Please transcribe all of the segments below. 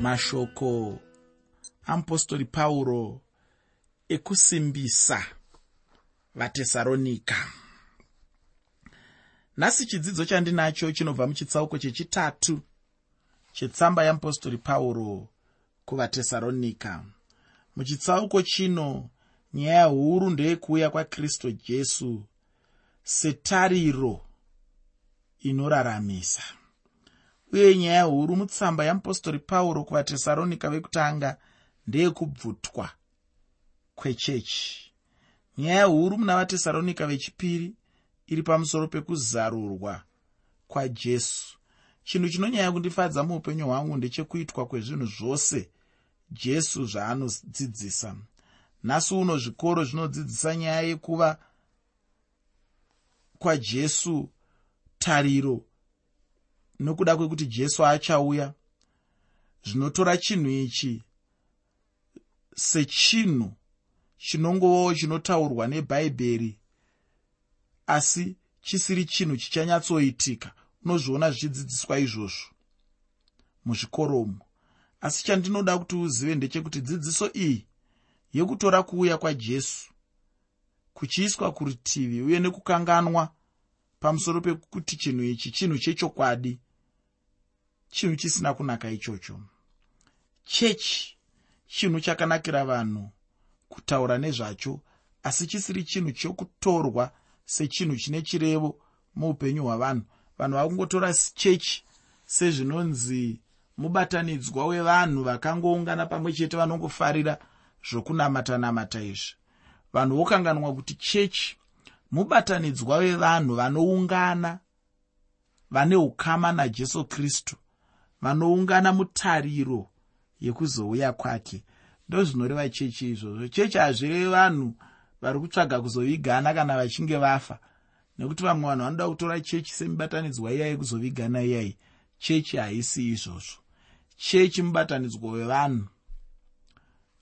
mashoko amupostori pauro ekusimbisa vatesaronika nhasi chidzidzo chandinacho chinobva muchitsauko chechitatu chetsamba yamupostori pauro kuvatesaronika muchitsauko chino nyaya huru ndeyekuuya kwakristu jesu setariro inoraramisa uye nyaya huru mutsamba yamupostori pauro kuvatesaronika vekutanga ndeyekubvutwa kwechechi. Nyaya huru muna vatesaronika vechipiri iri pamusoro pekuzarurwa kwajesu. Chinhu chinonyanya kundifadza muupenyu hwangu ndechekuitwa kwezvinhu zvose jesu zvaanodzidzisa. Nhasi uno zvikoro zvinodzidzisa nyaya yekuva kwajesu tariro nokuda kwekuti jesu achauya zvinotora chinhu ichi sechinhu chinongovawo chinotaurwa nebhaibheri asi chisiri chinhu chichanyatsoitika. Unozviona zvichidzidziswa izvozvo muzvikoromo asi chandinoda kuti uzive ndechekuti dzidziso iyi yekutora kuuya kwajesu kuchiiswa kurutivi uye nekukanganwa pamusoro pekuti chinhu ichi chinhu chechokwadi chinhu chisina kunaka ichocho. Chechi chinhu chakanakira vanhu kutaura nezvacho asi chisiri chinhu chokutorwa sechinhu chine chirevo muupenyu hwavanhu. Vanhu vakungotora chechi sezvinonzi mubatanidzwa wevanhu vakangoungana pamwe chete vanongofarira zvokunamata-namata izvi. Vanhu vokanganwa kuti chechi mubatanidzwa wevanhu vanoungana vane ukama najesu kristu vanoungana mutariro yekuzouya kwake. Ndozvinoreva chechi izvozvo. Chechi hazvireve vanhu vari kutsvaga kuzovigana kana vachinge vafa. Nekuti vamwe vanhu vanoda kutora chechi semibatanidzwa iyai yekuzovigana iyai. Chechi haisi izvozvo. Chechi mubatanidzwa wevanhu.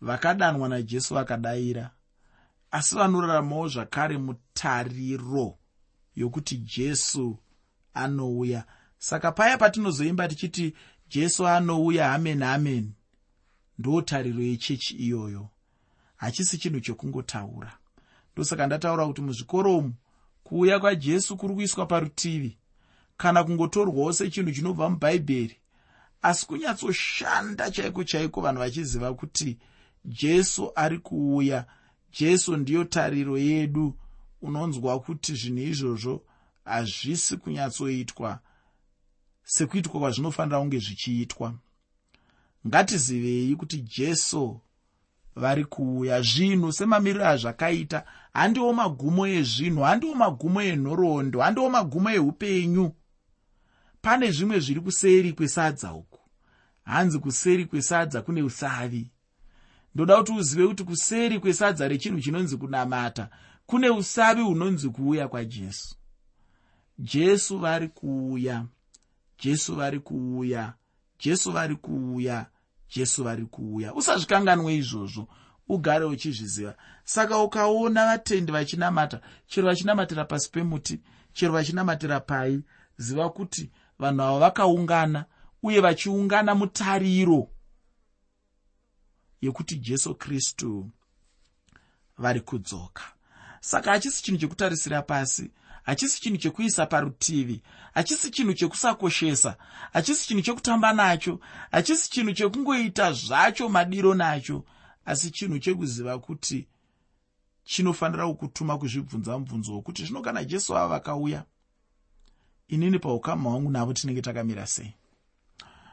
Vakadanwa najesu vakadayira. Asi vanoraramawo zvakare mutariro yokuti jesu anouya saka paya patinozoimba tichiti jesu anouya hameni hameni ndo tariro yechechi iyoyo. Hachisi chinhu chokungotaura. Ndosaka ndataura kuti muzvikoromu kuuya kwajesu kuri kuiswa parutivi kana kungotorwawo sechinhu chinobva mubhaibheri asi kunyatsoshanda chaiko chaiko vanhu vachiziva kuti jesu ari kuuya. Jesu ndiyo tariro yedu. Unonzwa kuti zvinhu izvozvo hazvisi kunyatsoitwa sekuitwa kwazvinofanira kunge zvichiitwa. Ngatizivei kuti jesu vari kuuya zvinhu semamiriro azvakaita handiwo magumo ezvinhu handiwo magumo enhoroondo handiwo magumo eupenyu. Pane zvimwe zviri kuseri kwesadza uku. Hanzi kuseri kwesadza kune usavi. Ndoda kuti uzive kuti kuseri kwesadza rechinhu chinonzi kunamata kune usavi hunonzi kuuya kwajesu. Jesu vari kuuya jesu vari kuuya. Jesu vari kuuya. Jesu vari kuuya. Usazvikanganwe izvozvo. Ugare uchizviziva. Saka ukaona vatendi vachinamata chero vachinamatira pasi pemuti chero vachinamatira pai ziva kuti vanhu ava vakaungana uye vachiungana mutariro yekuti jesu kristu vari kudzoka. Saka hachisi chinhu chekutarisira pasi hachisi chinhu chekuisa parutivi. Hachisi chinhu chekusakoshesa. Hachisi chinhu chekutamba nacho. Hachisi chinhu chekungoita zvacho madiro nacho. Asi chinhu chekuziva kuti chinofanira kukutuma kuzvibvunza mubvunzo wokuti zvino kana jesu ava vakauya inini paukama hwangu navo tinenge takamira sei?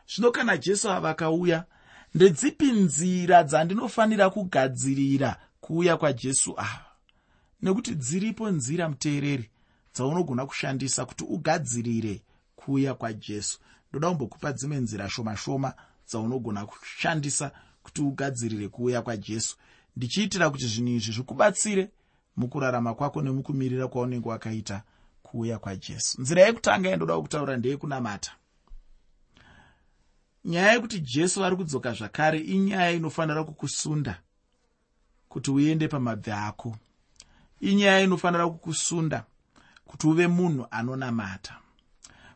Zvino kana jesu ava vakauya ndedzipi nzira dzandinofanira kugadzirira kuuya kwajesu ava? Nekuti dziripo nzira muteereri dzaunogona kushandisa kuti ugadzirire kuuya kwajesu. Ndoda kumbokupa dzimwe nzira shoma shoma dzaunogona kushandisa kuti ugadzirire kuuya kwajesu. Ndichiitira kuti zvinhu izvi zvikubatsire mukurarama kwako nemukumirira kwaunenge wakaita kuuya kwajesu. Nzira yekutanga yandoda kutaura ndeyekunamata nyaya yekuti jesu vari kudzoka zvakare inyaya inofanira kukusunda kuti uende pamabvi ako. Inyaya inofanira kukusunda kuti uve munhu anonamata.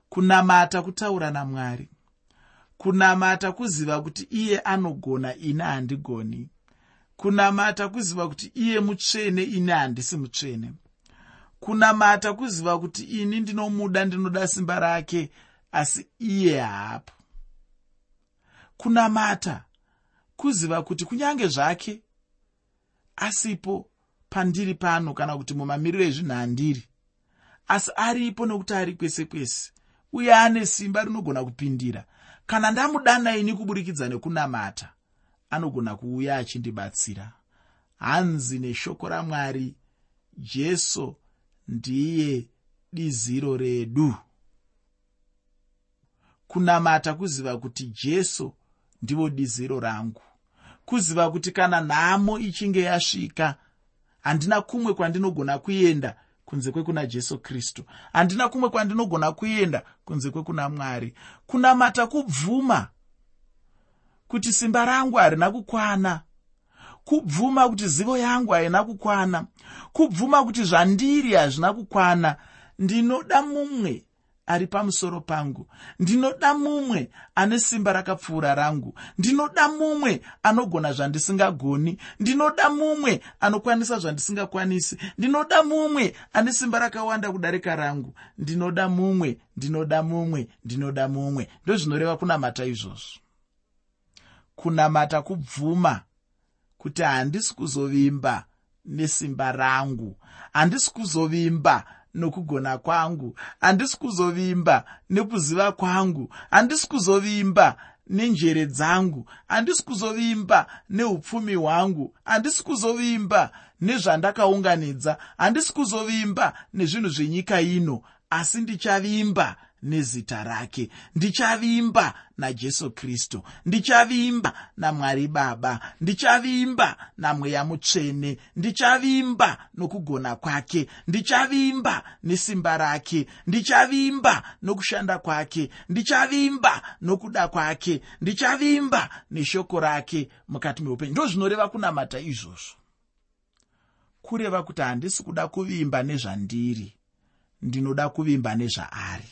Kunamata kutaura namwari. Kunamata kuziva kuti iye anogona ine handigoni. Kunamata kuziva kuti iye mutsvene ine handisi mutsvene. Kunamata kuziva kuti ini ndinomuda ndinoda simba rake asi iye haapo. Kunamata kuziva kuti kunyange zvake asipo pandiri pano kana kuti mumamiriro ezvinhu handiri asi aripo nokuti ari kwese kwese. Uye ane simba rinogona kupindira. Kana ndamudana ini kuburikidza nekunamata anogona kuuya achindibatsira. Hanzi neshoko ramwari jesu ndiye diziro redu. Kunamata kuziva kuti jesu ndivo diziro rangu. Kuziva kuti kana nhamo ichinge yasvika handina kumwe kwandinogona kuenda kunze kwekuna jesu kristu. Handina kumwe kwandinogona kuenda kunze kwekuna mwari. Kunamata kubvuma kuti simba rangu harina kukwana. Kubvuma kuti zivo yangu haina kukwana. Kubvuma kuti zvandiri hazvina kukwana. Ndinoda mumwe ari pamusoro pangu. Ndinoda mumwe ane simba rakapfuura rangu. Ndinoda mumwe anogona zvandisingagoni. Ndinoda mumwe anokwanisa zvandisingakwanisi. Ndinoda mumwe ane simba rakawanda kudarika rangu. Ndinoda mumwe ndinoda mumwe ndinoda mumwe. Ndozvinoreva kunamata izvozvo. Kunamata kubvuma kuti handisi kuzovimba nesimba rangu. Handisi kuzovimba nokugona kwangu. Handisi kuzovimba nekuziva kwangu. Handisi kuzovimba nenjere dzangu. Handisi kuzovimba neupfumi hwangu. Handisi kuzovimba nezvandakaunganidza. Handisi kuzovimba nezvinhu zvenyika ino. Asi ndichavimba nezita rake. Ndichavimba najesu kristu. Ndichavimba namwari baba. Ndichavimba namweya mutsvene. Ndichavimba nokugona kwake. Ndichavimba nesimba rake. Ndichavimba nokushanda kwake. Ndichavimba nokuda kwake. Ndichavimba neshoko rake mukati meupenyu. Ndo zvinoreva kunamata izvozvo. Kureva kuti handisi kuda kuvimba nezvandiri ndinoda kuvimba nezvaari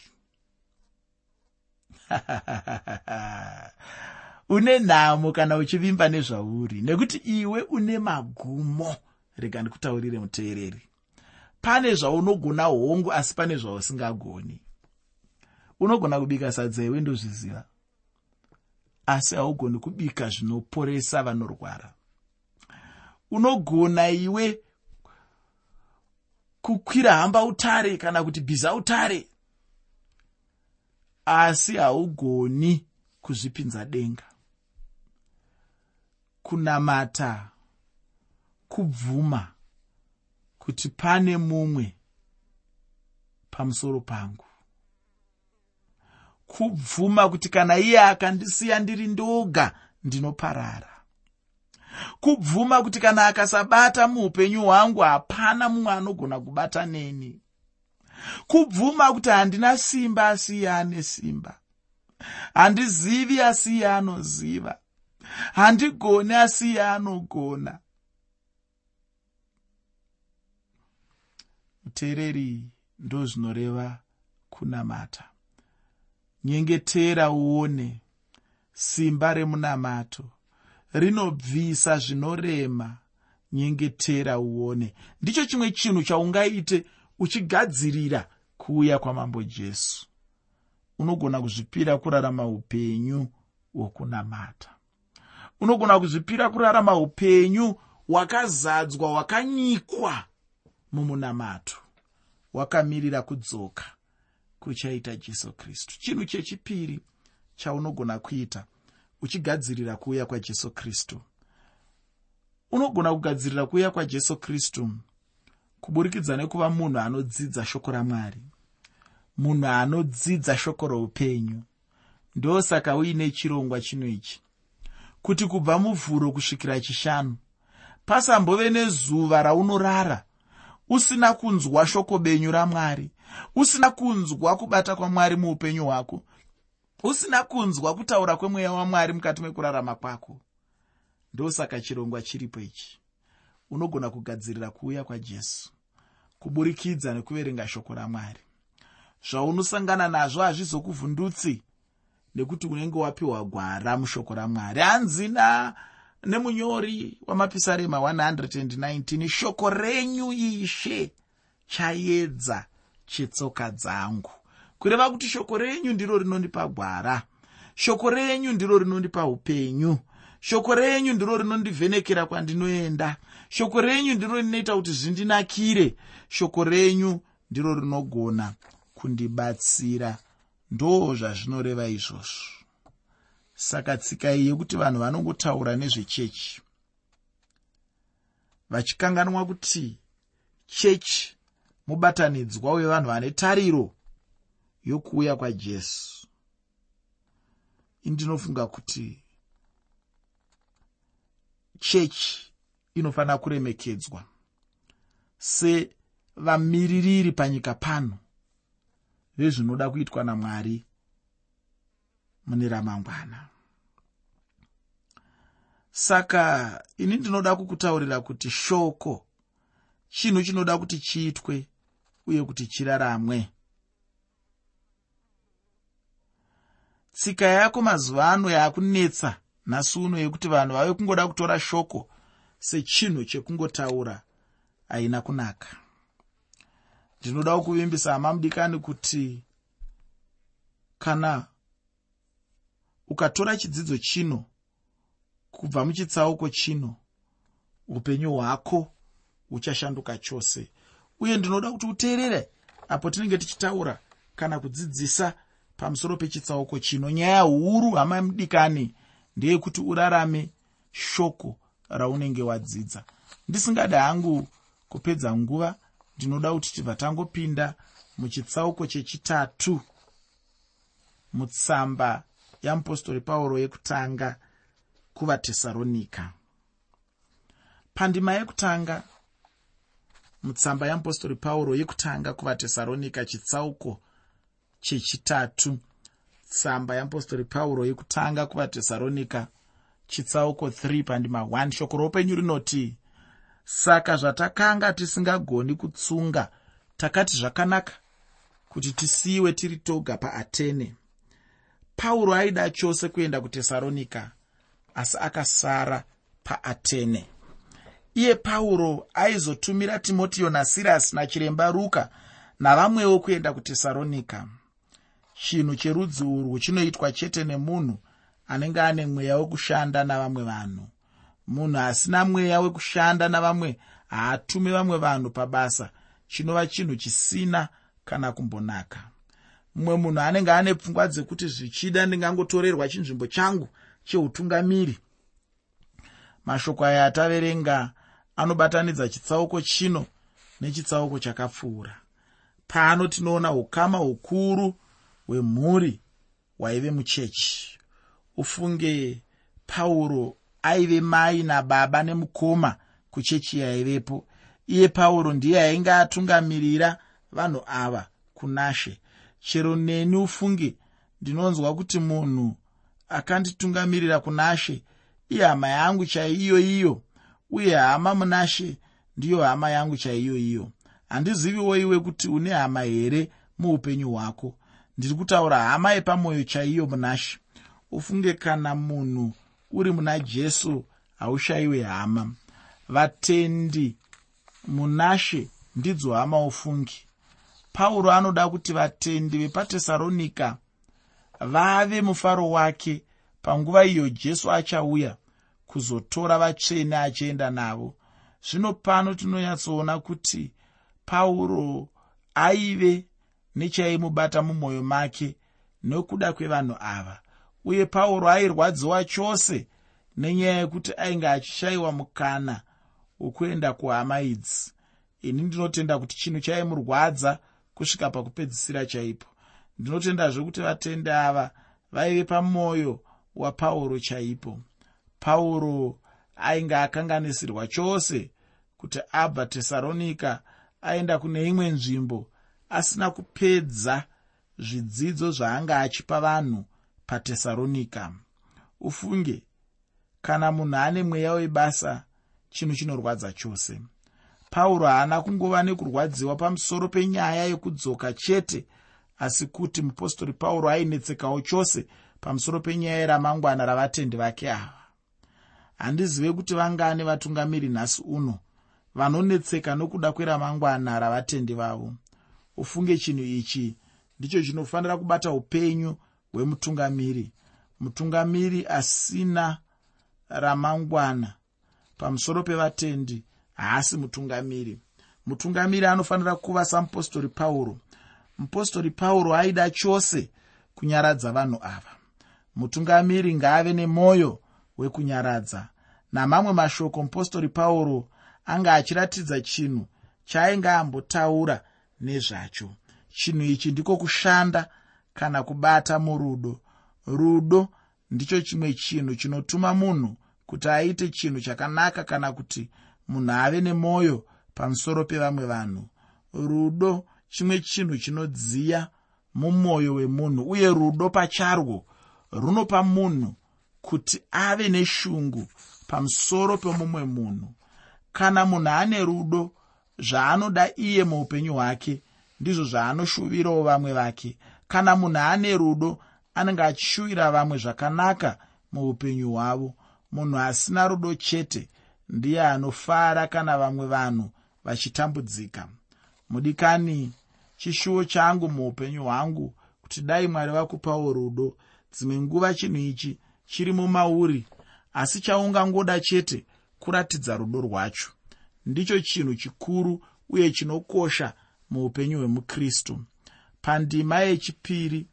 une nhamo kana uchivimba nezvauri nekuti iwe une magumo. Rega ndikutaurire muteereri. Pane zvaunogona hongu asi pane zvausingagoni. Unogona kubika sadza iwe ndozviziva asi haugoni kubika zvinoporesa vanorwara. Unogona iwe kukwira hamba utare kana kuti bhiza utare asi haugoni kuzvipinza denga. Kunamata kubvuma kuti pane mumwe pamusoro pangu. Kubvuma kuti kana iye akandisiya ndiri ndoga ndinoparara. Kubvuma kuti kana akasabata muupenyu hwangu hapana mumwe anogona kubata neni kubvuma kuti handina simba asi iye ane simba. Handizivi asi iye anoziva. Handigoni asi iye anogona. Muteereri ndo zvinoreva kunamata. Nyengetera uone simba remunamato. Rinobvisa zvinorema. Nyengetera uone. Ndicho chimwe chinhu chaungaite uchigadzirira kuuya kwamambo jesu. Unogona kuzvipira kurarama upenyu hwokunamata. Unogona kuzvipira kurarama upenyu hwakazadzwa hwakanyikwa mumunamato. Wakamirira kudzoka kuchaita jesu kristu. Chinhu chechipiri chaunogona kuita uchigadzirira kuuya kwajesu kristu. Unogona kugadzirira kuuya kwajesu kristu kuburikidza nekuva munhu anodzidza shoko ramwari. Munhu anodzidza shoko roupenyu. Ndosaka uine chirongwa chino ichi. Kuti kubva muvhuro kusvikira chishanu pasambove nezuva raunorara usina kunzwa shoko benyu ramwari usina kunzwa kubata kwamwari muupenyu hwako usina kunzwa kutaura kwemweya wamwari mukati mekurarama kwako. Ndosaka chirongwa chiripo ichi unogona kugadzirira kuuya kwajesu kuburikidza nekuverenga shoko ramwari. Zvaunosangana nazvo hazvizokuvhundutsi nekuti unenge wapiwa gwara mushoko ramwari. Hanzina nemunyori wamapisarema 119 shoko renyu ishe chaedza chetsoka dzangu. Kureva kuti shoko renyu ndiro rinondipa gwara shoko renyu ndiro rinondipa upenyu shoko renyu ndiro rinondivhenekera kwandinoenda. Shoko renyu ndiro rinoita kuti zvindinakire. Shoko renyu ndiro rinogona kundibatsira. Ndo zvazvinoreva izvozvo. Saka tsika iyi yekuti vanhu vanongotaura nezvechechi. Vachikanganwa kuti chechi mubatanidzwa wevanhu vane tariro yokuuya kwajesu. Indinofunga kuti chechi inofanira kuremekedzwa sevamiririri panyika pano vezvinoda kuitwa namwari mune ramangwana. Saka ini ndinoda kukutaurira kuti shoko chinhu chinoda kuti chiitwe uye kuti chiraramwe? Tsika yako mazuva ano yaakunetsa nhasi uno yekuti vanhu vave kungoda kutora shoko sechinhu chekungotaura haina kunaka. Ndinoda kuvimbisa hama mudikani kuti kana ukatora chidzidzo chino kubva muchitsauko chino upenyu hwako huchashanduka chose. Uye ndinoda kuti uteerere apo tinenge tichitaura kana kudzidzisa pamusoro pechitsauko chino. Nyaya huru hama mudikani ndeyekuti urarame shoko raunenge wadzidza. Ndisingadi hangu kupedza nguva ndinoda kuti tibva tangopinda muchitsauko chechitatu. Mutsamba yamupostori pauro yekutanga kuvatesaronika pandima yekutanga mutsamba yamupostori pauro yekutanga kuvatesaronika chitsauko chechitatu tsamba yamupostori pauro yekutanga kuvatesaronika chitsauko 3 pandima 1 shoko roupenyu rinoti saka zvatakanga tisingagoni kutsunga takati zvakanaka kuti tisiyiwe tiri toga paatene pauro aida chose kuenda kutesaronika asi akasara paatene iye pauro aizotumira timotiyo nasirasi nachiremba ruka navamwewo kuenda kutesaronika chinhu cherudzi urwu chinoitwa chete nemunhu anenge ane mweya wekushanda navamwe vanhu. Munhu asina mweya wekushanda navamwe haatume vamwe vanhu pabasa. Chinova chinhu chisina kana kumbonaka. Mumwe munhu anenge ane pfungwa dzekuti zvichida ndingangotorerwa chinzvimbo changu cheutungamiri. Mashoko aya ataverenga anobatanidza chitsauko chino nechitsauko chakapfuura. Pano tinoona ukama hukuru hwemhuri hwaive muchechi. Ufunge pauro aive mai nababa nemukoma kuchechi yaivepo. Iye pauro ndiye ainge atungamirira vanhu ava kunashe. Chero neni ufunge ndinonzwa kuti munhu akanditungamirira kunashe. Iye hama yangu chaiyo iyo uye hama munashe ndiyo hama yangu chaiyo iyo. Handiziviwo iwe kuti une hama here muupenyu hwako ndiri kutaura hama yepamwoyo chaiyo munashe ufunge kana munhu uri muna jesu haushayiwe hama. Vatendi munashe ndidzo hama ufungi. Pauro anoda kuti vatendi vepatesaronika vave mufaro wake panguva iyo jesu achauya kuzotora vatsvene achienda navo. Zvino pano tinonyatsoona kuti pauro aive nechaimubata mumwoyo make nokuda kwevanhu ava. Uye pauro airwadziwa chose nenyaya yekuti ainge achishayiwa mukana wokuenda kuhama idzi. Ini ndinotenda kuti chinhu chaimurwadza kusvika pakupedzisira chaipo. Ndinotendazve kuti vatende ava vaive pamwoyo wapauro chaipo. Pauro ainge akanganisirwa chose kuti abva tesaronika aenda kune imwe nzvimbo asina kupedza zvidzidzo zvaanga achipa vanhu patesaronika ufunge kana munhu ane mweya webasa chinhu chinorwadza chose. Pauro haana kungova nekurwadziwa pamusoro penyaya yekudzoka chete asi kuti mupostori pauro ainetsekawo chose pamusoro penyaya yeramangwana ravatendi vake ava. Handizive kuti vangani vatungamiri nhasi uno vanonetseka nokuda kweramangwana ravatendi vavo ufunge chinhu ichi. Ndicho chinofanira kubata upenyu hwemutungamiri. Mutungamiri asina ramangwana. Pamusoro pevatendi haasi mutungamiri. Mutungamiri anofanira kuva samupostori pauro. Mupostori pauro aida chose kunyaradza vanhu ava. Mutungamiri ngaave nemwoyo wekunyaradza. Namamwe mashoko mupostori pauro anga achiratidza chinhu chaainge ambotaura nezvacho. Chinhu ichi ndiko kushanda kana kubata murudo. Rudo ndicho chimwe chinhu chinotuma munhu kuti aite chinhu chakanaka kana kuti munhu ave nemwoyo pamusoro pevamwe vanhu. Rudo chimwe chinhu chinodziya mumwoyo wemunhu uye rudo pacharwo runopa munhu kuti ave neshungu pamusoro pemumwe munhu. Kana munhu ane rudo zvaanoda iye muupenyu hwake ndizvo zvaanoshuvirawo vamwe vake. Kana munhu ane rudo anenge achishuvira vamwe zvakanaka muupenyu hwavo. Munhu asina rudo chete ndiye anofara kana vamwe vanhu vachitambudzika. Mudikani chishuwo changu muupenyu hwangu kuti dai mwari vakupawo rudo. Dzimwe nguva chinhu ichi chiri mumauri asi chaungangoda chete kuratidza rudo rwacho ndicho chinhu chikuru uye chinokosha muupenyu hwemukristu. Pandima yechipiri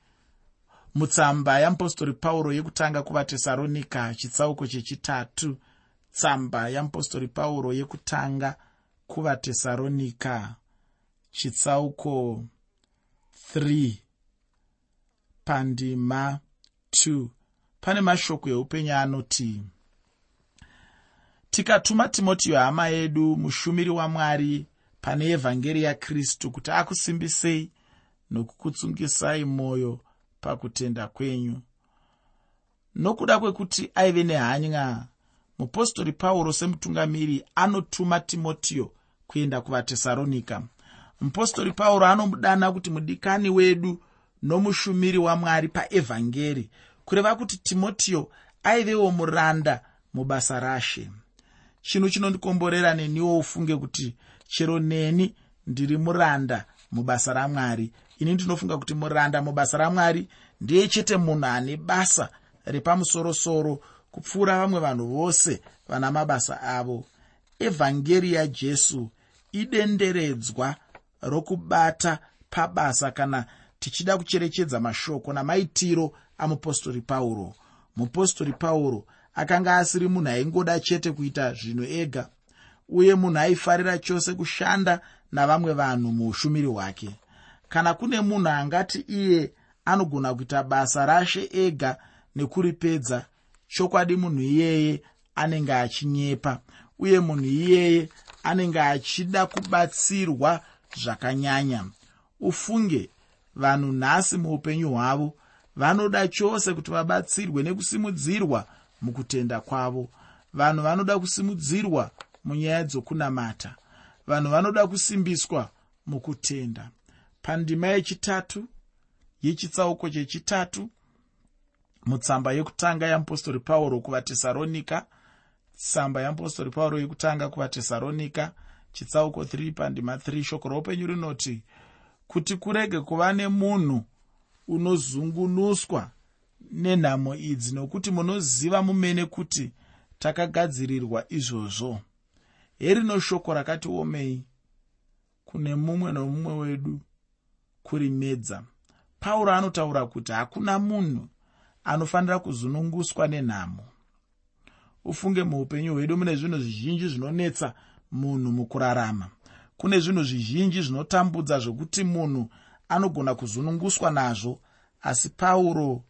mutsamba yeapostori pauro yekutanga kuvatesaronika chitsauko chechitatu tsamba yeapostori pauro yekutanga kuvatesaronika chitsauko 3 pandima 2 pane mashoko eupenyu anoti tikatuma timotiyo hama yedu mushumiri wamwari pane evhangeri yakristu kuti akusimbisei nokukutsungisai mwoyo pakutenda kwenyu. Nokuda kwekuti aive nehanya mupostori pauro semutungamiri anotuma timotiyo kuenda kuvatesaronika mupostori pauro anomudana kuti mudikani wedu nomushumiri wamwari paevhangeri kureva kuti timotiyo aivewo muranda mubasa rashe chinhu chinondikomborera neniwo ufunge kuti chero neni ndiri muranda mubasa ramwari ini ndinofunga kuti muranda mubasa ramwari ndiye chete munhu ane basa repamusorosoro kupfuura vamwe vanhu vose vana mabasa avo. Evhangeri yajesu idenderedzwa rokubata pabasa kana tichida kucherechedza mashoko namaitiro amupostori pauro. Mupostori pauro akanga asiri munhu aingoda chete kuita zvinhu ega uye munhu aifarira chose kushanda navamwe vanhu muushumiri hwake. Kana kune munhu angati iye anogona kuita basa rashe ega nekuripedza chokwadi munhu iyeye anenge achinyepa uye munhu iyeye anenge achida kubatsirwa zvakanyanya. Ufunge vanhu nhasi muupenyu hwavo vanoda chose kuti vabatsirwe nekusimudzirwa mukutenda kwavo. Vanhu vanoda kusimudzirwa munyaya dzokunamata. Vanhu vanoda kusimbiswa mukutenda. Pandima yechitatu yechitsauko chechitatu mutsamba yekutanga yeapostori pauro kuvatesaronika tsamba yeapostori pauro yekutanga kuvatesaronika chitsauko 3 pandima 3 shoko roupenyu rinoti kuti kurege kuva nemunhu unozungunuswa nenhamo idzi nokuti munoziva mumene kuti takagadzirirwa izvozvo. Herino shoko rakati omei kune mumwe nomumwe wedu kurimedza pauro anotaura kuti hakuna munhu anofanira kuzununguswa nenhamo. Ufunge muupenyu hwedu mune zvinhu zvizhinji zvinonetsa munhu mukurarama. Kune zvinhu zvizhinji zvinotambudza zvokuti munhu anogona kuzununguswa nazvo asi pauro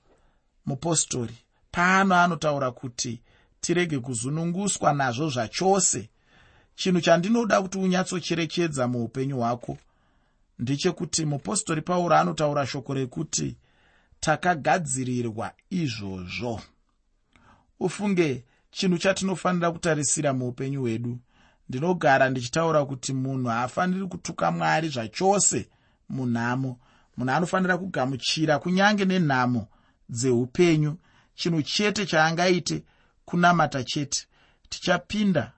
mupostori. Paano anotaura kuti tirege kuzununguswa nazvo zvachose. Chinhu chandinoda kuti unyatsocherechedza muupenyu hwako ndechekuti mupostori pauro anotaura shoko rekuti takagadzirirwa izvozvo. Ufunge chinhu chatinofanira kutarisira muupenyu hwedu. Ndinogara ndichitaura kuti munhu haafaniri kutuka mwari zvachose munhamo. Munhu anofanira kugamuchira kunyange nenhamo dzeupenyu. Chinhu chete chaangaite kunamata chete. Tichapinda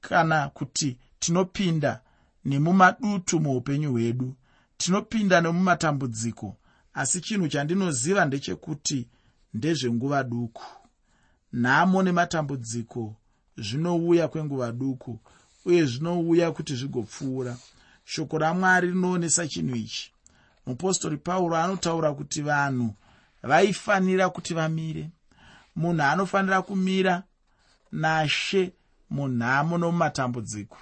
kana kuti tinopinda nemumadutu muupenyu hwedu. Tinopinda nemumatambudziko asi chinhu chandinoziva ndechekuti ndezvenguva duku. Nhamo nematambudziko zvinouya kwenguva duku uye zvinouya kuti zvigopfuura. Shoko ramwari rinoonesa chinhu ichi. Mupostori pauro anotaura kuti vanhu vaifanira kuti vamire. Munhu anofanira kumira nashe munhamo nomumatambudziko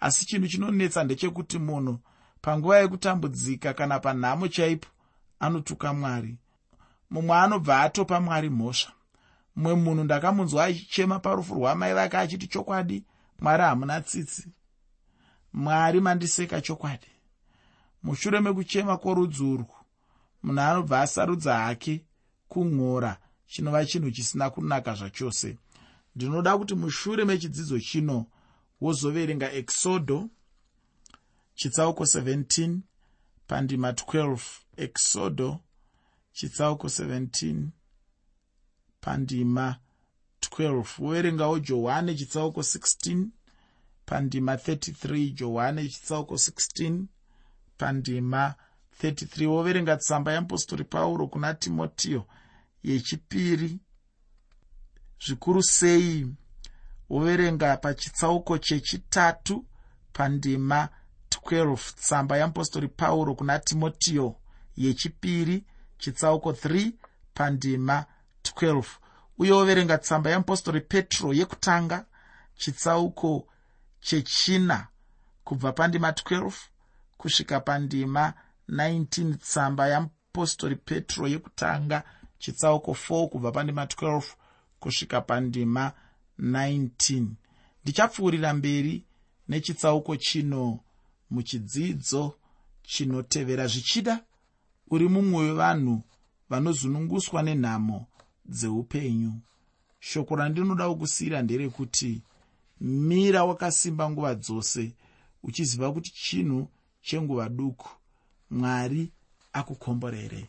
asi chinhu chinonetsa ndechekuti munhu panguva yekutambudzika kana panhamo chaipo anotuka mwari. Mumwe anobva atopa mwari mhosva. Mumwe munhu ndakamunzwa achichema parufu rwamai vake achiti chokwadi mwari hamuna tsitsi. Mwari mandiseka chokwadi. Mushure mekuchema kworudzi urwu munhu anobva asarudza hake kun'ora chinova chinhu chisina kunaka zvachose. Ndinoda kuti mushure mechidzidzo chino wozoverenga exodo chitsauko 17 pandima 12 exodo chitsauko 17 pandima 12 woverengawo johani chitsauko 16 pandima 33 johani chitsauko 16 pandima 33 woverenga tsamba yeapostori pauro kuna timotiyo yechipiri. Zvikuru sei? Woverenga pachitsauko chechitatu pandima 12 tsamba yeapostori pauro kuna timotiyo yechipiri chitsauko 3 pandima 12 uye woverenga tsamba yeapostori petro yekutanga chitsauko chechina kubva pandima 12 kusvika pandima 19 tsamba yeapostori petro yekutanga chitsauko 4 kubva pandima 12 kusvika pandima 19 ndichapfuurira mberi nechitsauko chino muchidzidzo chinotevera zvichida uri mumwe wevanhu vanozununguswa nenhamo dzeupenyu. Shoko randinoda kukusiyira nderekuti mira wakasimba nguva dzose uchiziva kuti chinhu chenguva duku mwari akukomborere